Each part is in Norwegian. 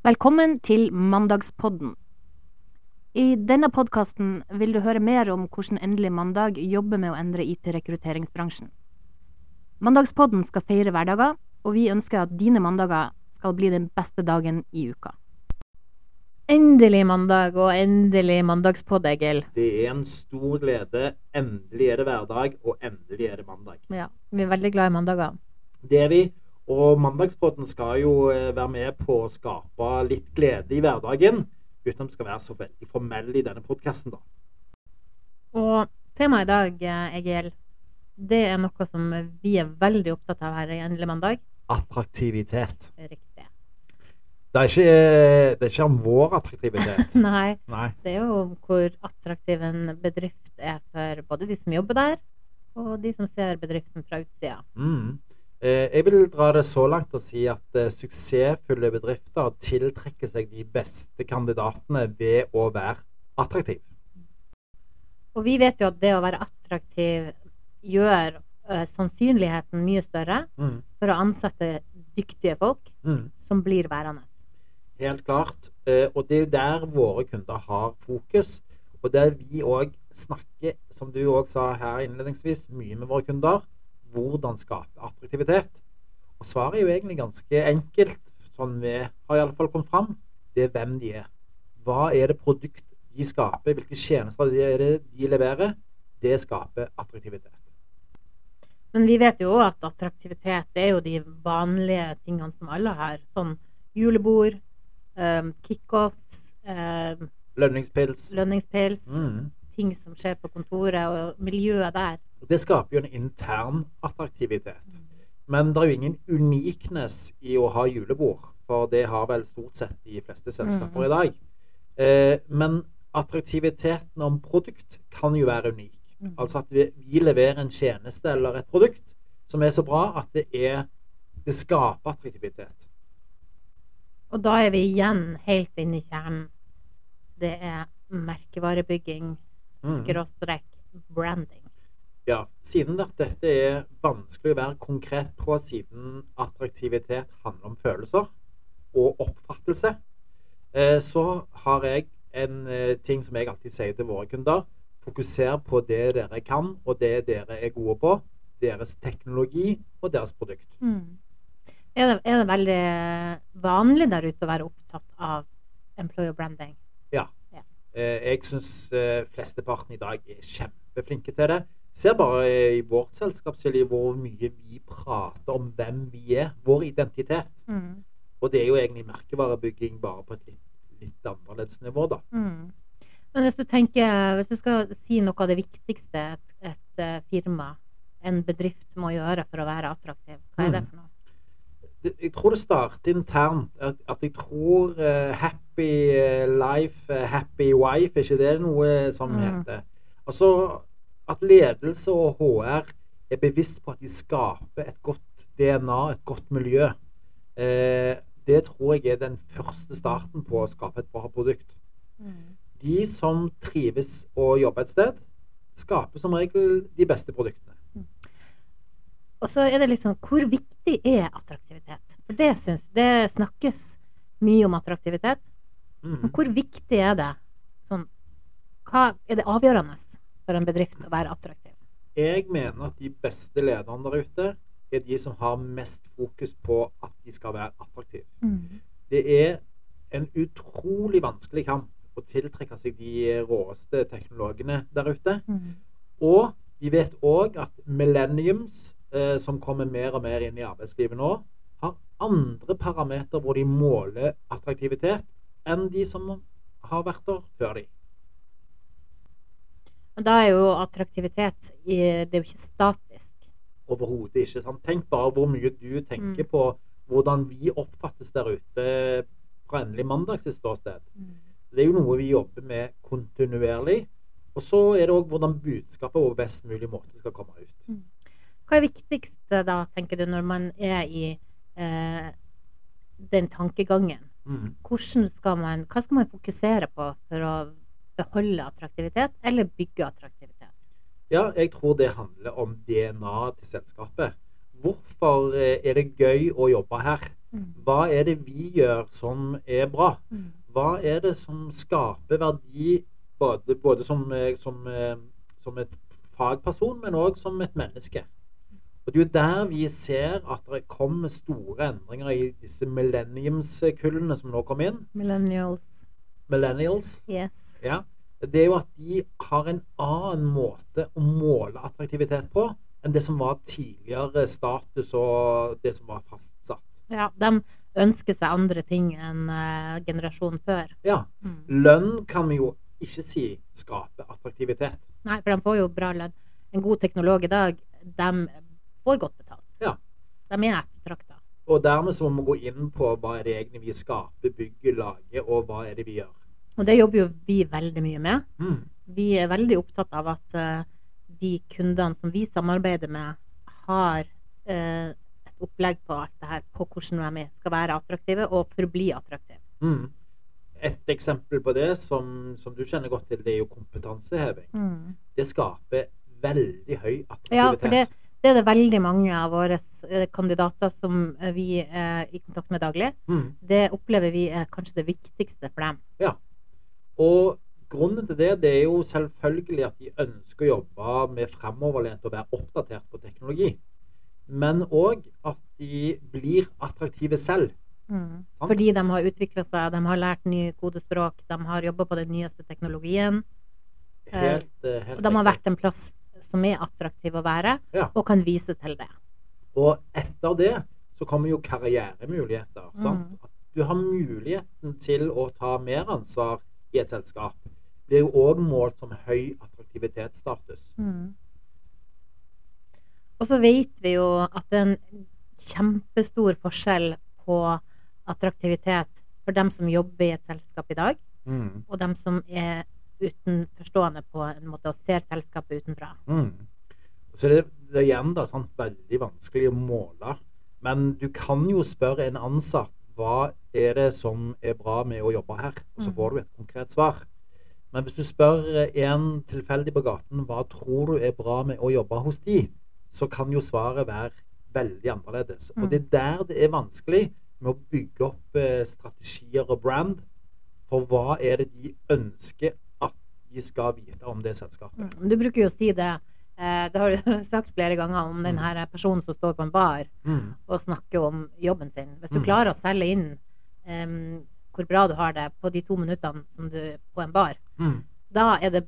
Velkommen til Mandagspodden. I denne podkasten vil du høre mer om hvordan Endelig mandag jobber med å endre IT-rekrutteringsbransjen. Mandagspodden skal feire hverdager, og vi ønsker at dine mandager skal bli den beste dagen i uka. Endelig mandag, og endelig mandagspod, Egil. Det er en stor glede. Endelig er det hverdag, og endelig er det mandag. Ja, vi er veldig glad i mandager. Det er vi. Og mandagspodden skal jo eh, være med på å skape litt glede i hverdagen, uten at vi skal være så veldig formelle i denne podkasten, da. Og temaet i dag, eh, Egil, det er noe som vi er veldig opptatt av her i Endelig mandag. Attraktivitet. Riktig. Det er ikke, det er ikke om vår attraktivitet. Nei, Nei. det er jo om hvor attraktiv en bedrift er for både de som jobber der, og de som ser bedriften fra utsida. Mm. Eh, jeg vil dra det så langt og si at eh, suksessfulle bedrifter tiltrekker seg de beste kandidatene ved å være attraktiv. Og vi vet jo at det å være attraktiv gjør eh, sannsynligheten mye større Mm. for å ansette dyktige folk Mm. som blir værende. Helt klart. Og det er jo der våre kunder har fokus. Og der vi òg snakker, som du òg sa her innledningsvis, mye med våre kunder. Hvordan skape attraktivitet. Og svaret er jo egentlig ganske enkelt, sånn vi har i alle fall kommet fram. Det er hvem de er. Hva er det produkt de skaper? Hvilke tjenester er det de leverer? Det skaper attraktivitet. Men vi vet jo at attraktivitet er jo de vanlige tingene som alle har. Sånn julebord, um, kickoffs, um, Lønningspils. lønningspils, Mm. ting som skjer på kontoret, og miljøet der. Det skaper jo en intern attraktivitet. Men det er jo ingen unikness i å ha julebord, for det har vel stort sett de fleste selskaper i dag. Eh, men attraktiviteten om produkt kan jo være unik. Mm. Altså at vi, vi leverer en tjeneste eller et produkt som er så bra at det, er, det skaper attraktivitet. Og da er vi igjen helt inne i kjernen. Det er merkevarebygging, Mm. skråstrek, branding. Ja, siden at dette er vanskelig å være konkret på, siden attraktivitet handler om følelser og oppfattelse, eh, så har jeg en eh, ting som jeg alltid sier til våre kunder. Fokuser på det dere kan, og det dere er gode på. Deres teknologi og deres produkt. Er, det, er det veldig vanlig der ute å være opptatt av employer branding? Ja, jeg syns eh, flesteparten i dag er kjempeflinke til det. Ser bare i vårt selskap hvor mye vi prater om hvem vi er. Vår identitet. Mm. Og det er jo egentlig merkevarebygging bare på et litt, litt annerledes nivå, da. Mm. Men hvis du tenker, hvis du skal si noe av det viktigste et, et eh, firma, en bedrift må gjøre for å være attraktiv, hva er det Mm. for noe? Jeg tror det starter internt. At, at jeg tror uh, happy eh, life, happy wife, er ikke det noe som Mm. heter? Altså at ledelse og HR er bevisst på at de skaper et godt DNA, et godt miljø. Eh, det tror jeg er den første starten på å skape et bra produkt. De som trives å jobbe et sted, skaper som regel de beste produktene. Og så er det litt sånn, hvor viktig er attraktivitet? For det, synes, det snakkes mye om attraktivitet. Men Mhm. hvor viktig er det? Sånn, hva, er det avgjørende for en bedrift å være attraktiv? Jeg mener at de beste lederne der ute er de som har mest fokus på at de skal være attraktive. Det er en utrolig vanskelig kamp å tiltrekke seg de råeste teknologene der ute. Og vi vet òg at millenniums, eh, som kommer mer og mer inn i arbeidslivet nå, har andre parametere hvor de måler attraktivitet enn de som har vært der før de. Men da er jo attraktivitet i, Det er jo ikke statisk. Overhodet ikke. sant? Tenk bare hvor mye du tenker på hvordan vi oppfattes der ute fra endelig mandags sitt ståsted. Det er jo noe vi jobber med kontinuerlig. Og så er det òg hvordan budskapet på best mulig måte skal komme ut. Hva er viktigst da, tenker du, når man er i eh, den tankegangen? Mm. Skal man, hva skal man fokusere på for å beholde attraktivitet, eller bygge attraktivitet? Ja, jeg tror det handler om DNA til selskapet. Hvorfor eh, er det gøy å jobbe her? Mm. Hva er det vi gjør som er bra? Mm. Hva er det som skaper verdi både, både som, eh, som, eh, som et fagperson, men òg som et menneske? Og Det er jo der vi ser at det kommer store endringer i disse millenniumskullene som nå kommer inn. Millennials. Millennials. Yes. Ja. Det er jo at de har en annen måte å måle attraktivitet på enn det som var tidligere status og det som var fastsatt. Ja, de ønsker seg andre ting enn uh, generasjonen før. Ja. Mm. Lønn kan vi jo ikke si skaper attraktivitet. Nei, for de får jo bra lønn. En god teknolog i dag, de får godt betalt. Ja. De er ettertrakta. Og dermed så må vi gå inn på hva er det egentlig vi skaper, bygger, lager, og hva er det vi gjør. Og det jobber jo vi veldig mye med. Mm. Vi er veldig opptatt av at uh, de kundene som vi samarbeider med, har uh, et opplegg på alt det her, på hvordan de skal være attraktive og forbli attraktive. Mm. Et eksempel på det som, som, du kjenner godt til, det er jo kompetanseheving. Mm. Det skaper veldig høy attraktivitet. Ja, for det, det, er det veldig mange av våre uh, kandidater som vi er i kontakt med daglig. Mm. Det opplever vi er kanskje det viktigste for dem. Ja. Og grunnen til det, det er jo selvfølgelig at de ønsker å jobbe med fremoverlent og være oppdatert på teknologi. Men òg at de blir attraktive selv. Mm. Fordi de har utvikla seg, de har lært nye kodespråk, de har jobba på den nyeste teknologien. Helt, eh, helt Og de har vært en plass som er attraktiv å være, Ja. og kan vise til det. Og etter det så kommer jo karrieremuligheter. Mm. Du har muligheten til å ta mer ansvar i et selskap. Er jo òg målt som høy attraktivitetsstatus. Mm. Og så vet vi jo at det er en kjempestor forskjell på attraktivitet for dem som jobber i et selskap i dag, Mm. og dem som er utenforstående på en måte og ser selskapet utenfra. Mm. Så det, det er igjen da, sant, veldig vanskelig å måle. Men du kan jo spørre en ansatt hva er det som er bra med å jobbe her, og så Mm. får du et konkret svar. Men hvis du spør en tilfeldig på gaten hva tror du er bra med å jobbe hos de, så kan jo svaret være veldig annerledes. Mm. Og det er der det er vanskelig med å bygge opp eh, strategier og brand. For hva er det de ønsker at de skal vite om det selskapet? Mm. Du bruker jo å si det. Eh, Det har du sagt flere ganger om den her personen som står på en bar Mm. og snakker om jobben sin. Hvis du Mm. klarer å selge inn um, hvor bra du har det på de to minuttene som du på en bar, Mm. da det,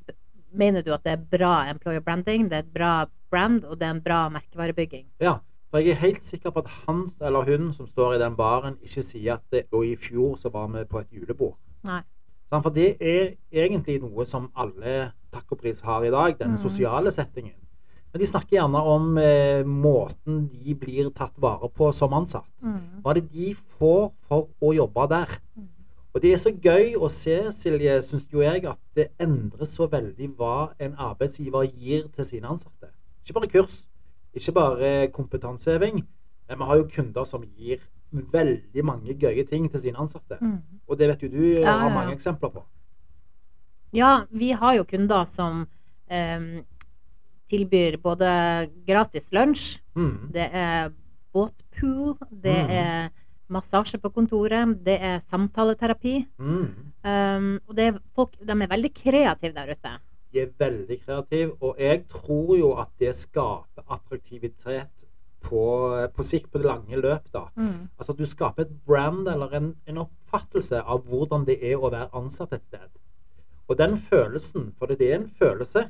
mener du at det er bra employer branding, det er et bra brand, og det er en bra merkevarebygging. Ja, for jeg er helt sikker på at han eller hun som står i den baren, ikke sier at det, og i fjor så var vi på et julebord. Nei. For det er egentlig noe som alle takk og pris har i dag, denne Mhm. sosiale settingen. Men de snakker gjerne om eh, måten de blir tatt vare på som ansatt. Hva er det de får for å jobbe der? Mm. Og det er så gøy å se, Silje, syns jo jeg, at det endres så veldig hva en arbeidsgiver gir til sine ansatte. Ikke bare kurs, ikke bare kompetanseheving. Men vi har jo kunder som gir veldig mange gøye ting til sine ansatte. Mm. Og det vet jo du Ja, har mange ja. eksempler på. Ja, vi har jo kunder som em, tilbyr både gratis lunsj, Mm. det er båtpool, det mm. er massasje på kontoret, det er samtaleterapi. Mm. Um, og det er folk, de er veldig kreative der ute. De er veldig kreative, og jeg tror jo at det skaper attraktivitet på, på sikt, på det lange løp. da. Altså at du skaper et brand eller en, en oppfattelse av hvordan det er å være ansatt et sted. Og den følelsen, for det er en følelse,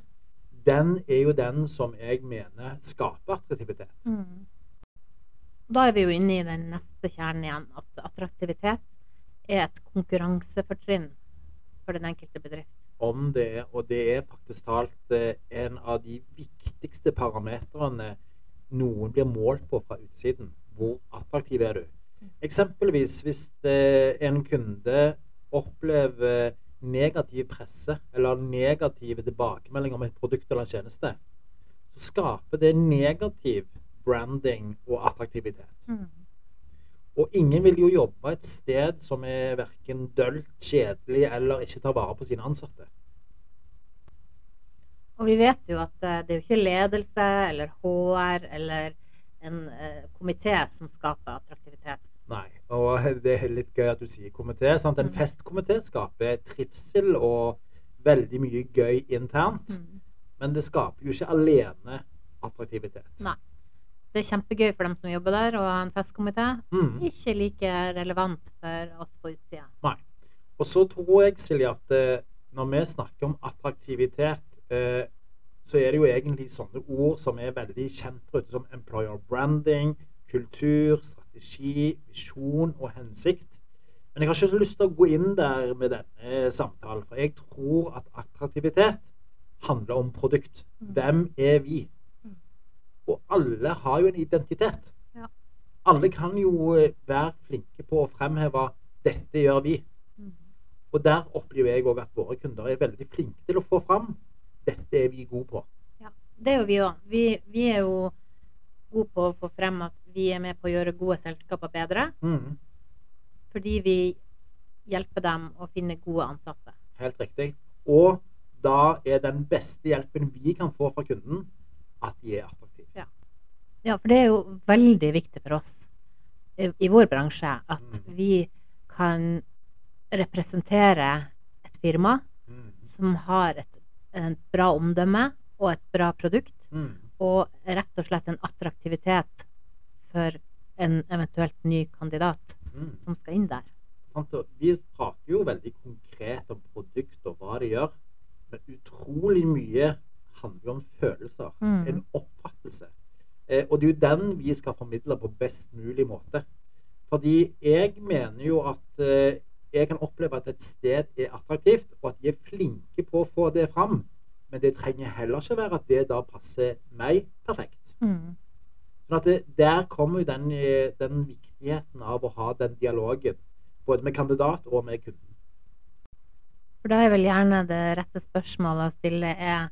den er jo den som jeg mener skaper attraktivitet. Da er vi jo inne i den neste kjernen igjen, at attraktivitet er et konkurransefortrinn for den enkelte bedrift. Om det er, og det er faktisk talt eh, en av de viktigste parametrene noen blir målt på fra utsiden. Hvor attraktiv er du? Eksempelvis hvis eh, en kunde opplever negativ presse eller negative tilbakemeldinger om et produkt eller en tjeneste, så skaper det negativ branding og attraktivitet. Og ingen vil jo jobbe et sted som er verken dølt, kjedelig eller ikke tar vare på sine ansatte. Og vi vet jo at eh, det er jo ikke ledelse eller HR eller en eh, komité som skaper attraktivitet. Nei. Og det er litt gøy at du sier komité. Sant? En Mm. festkomité skaper trivsel og veldig mye gøy internt. Mm. Men det skaper jo ikke alene attraktivitet. Nei. Det er kjempegøy for dem som jobber der, og en festkomité. Mm. Ikke like relevant for oss på utsida. Og så tror jeg, Silje, at eh, når vi snakker om attraktivitet, eh, så er det jo egentlig sånne ord som er veldig kjent ute, som employer branding, kultur, strategi, visjon og hensikt. Men jeg har ikke så lyst til å gå inn der med denne samtalen, for jeg tror at attraktivitet handler om produkt. Mm. Hvem er vi? Mm. Og alle har jo en identitet. Ja. Alle kan jo eh, være flinke på å fremheve 'dette gjør vi'. Mm. Og der opplever jeg òg at våre kunder er veldig flinke til å få fram dette er vi gode på. Det er jo vi òg. Vi, vi er jo gode på å få frem at vi er med på å gjøre gode selskaper bedre, Mm, fordi vi hjelper dem å finne gode ansatte. helt riktig. Og da er den beste hjelpen vi kan få fra kunden, at de er attraktive. Ja, for det er jo veldig viktig for oss i, i vår bransje at Mm. vi kan representere et firma Mm, som har et, et bra omdømme og et bra produkt, mm, og rett og slett en attraktivitet for en eventuelt ny kandidat mm. som skal inn der. Vi prater jo veldig konkret om produkt og hva det gjør, men utrolig mye handler om følelser. Mm. En oppfattelse. Eh, og det er jo den vi skal formidle på best mulig måte. Fordi jeg mener jo at eh, jeg kan oppleve at et sted er attraktivt, og at de er flinke på å få det fram. Men det trenger heller ikke være at det da passer meg perfekt. Mm. Sånn at det, Der kommer jo den, eh, den viktigheten av å ha den dialogen. Både med kandidat og med kunden. For da er vel gjerne det rette spørsmålet å stille er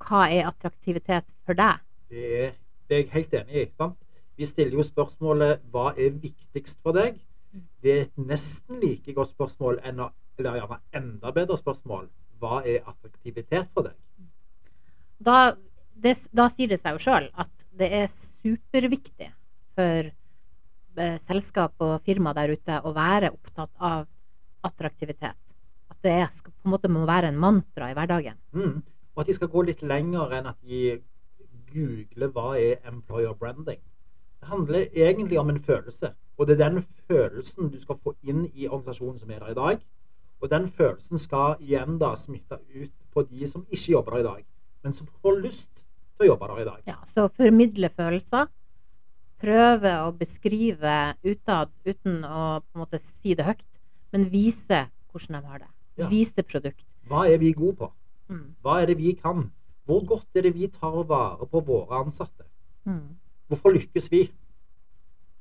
hva er attraktivitet for deg? Det det er jeg helt enig i. sant? Vi stiller jo spørsmålet hva er viktigst for deg? Det er et nesten like godt spørsmål, eller gjerne enda bedre spørsmål. Hva er attraktivitet for deg? Da, det, da sier det seg jo sjøl at det er superviktig for eh, selskap og firma der ute å være opptatt av attraktivitet. At det er, skal, på en måte må være en mantra i hverdagen. Mm. Og at de skal gå litt lenger enn at de googler hva er employer branding. Det handler egentlig om en følelse. Og det er den følelsen du skal få inn i organisasjonen som er der i dag. Og den følelsen skal igjen da smitte ut på de som ikke jobber der i dag, men som får lyst til å jobbe der i dag. Ja, så formidle følelser. Prøve å beskrive utad uten å på en måte si det høyt, men vise hvordan de har det. Ja. Vise produkt. Hva er vi gode på? Mm. Hva er det vi kan? Hvor godt er det vi tar vare på våre ansatte? Mm. Hvorfor lykkes vi?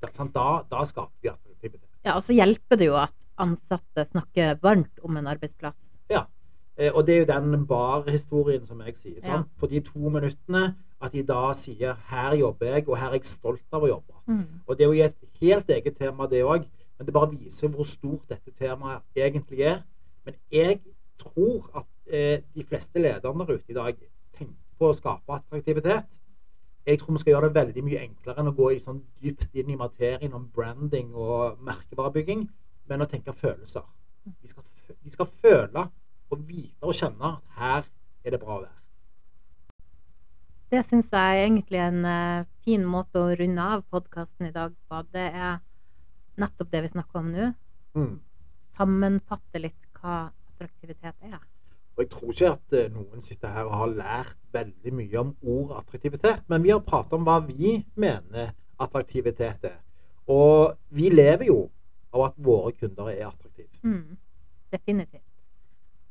Da, da skaper vi attraktivitet. Ja, og så hjelper det jo at ansatte snakker varmt om en arbeidsplass. Eh, og det er jo den bar-historien som jeg sier. Ja. På de to minuttene at de da sier 'her jobber jeg, og her er jeg stolt av å jobbe'. Mm. Og det er jo et helt eget tema, det òg. Men det bare viser hvor stort dette temaet egentlig er. Men jeg tror at eh, de fleste lederne der ute i dag tenker på å skape attraktivitet. Jeg tror vi skal gjøre det veldig mye enklere enn å gå i sånn dypt inn i materien om branding og merkevarebygging, men å tenke følelser. De skal, fø- de skal føle og vite og kjenne at her er det bra å være. Det syns jeg er egentlig en eh, fin måte å runde av podkasten i dag på. Det er nettopp det vi snakker om nå. Sammenfatte litt hva attraktivitet er. Og jeg tror ikke at eh, noen sitter her og har lært veldig mye om ord attraktivitet, men vi har pratet om hva vi mener attraktivitet er. Og vi lever jo av at våre kunder er attraktive. Mm. Definitivt.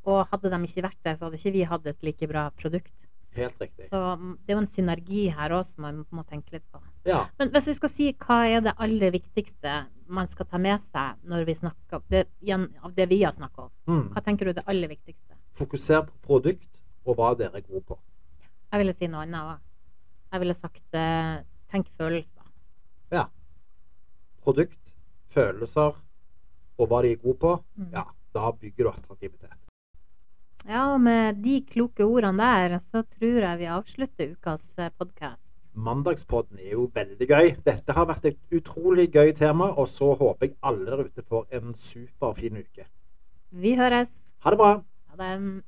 Og hadde de ikke vært det, så hadde ikke vi hatt et like bra produkt. Helt riktig. Så mm, det er jo en synergi her òg som man må tenke litt på. Ja. Men hvis vi skal si hva er det aller viktigste man skal ta med seg når vi snakker det, av det vi har snakka om, Mm. hva tenker du er det aller viktigste? Fokuser på produkt og hva dere er gode på. Jeg ville si noe annet òg. Jeg ville sagt eh, tenk følelser. Ja. Produkt, følelser og hva de er gode på, Mm. ja, da bygger du attraktivitet. Ja, med de kloke ordene der, så tror jeg vi avslutter ukas podkast. Mandagspodden er jo veldig gøy. Dette har vært et utrolig gøy tema, og så håper jeg alle der ute får en superfin uke. Vi høres. Ha det bra. Ha det.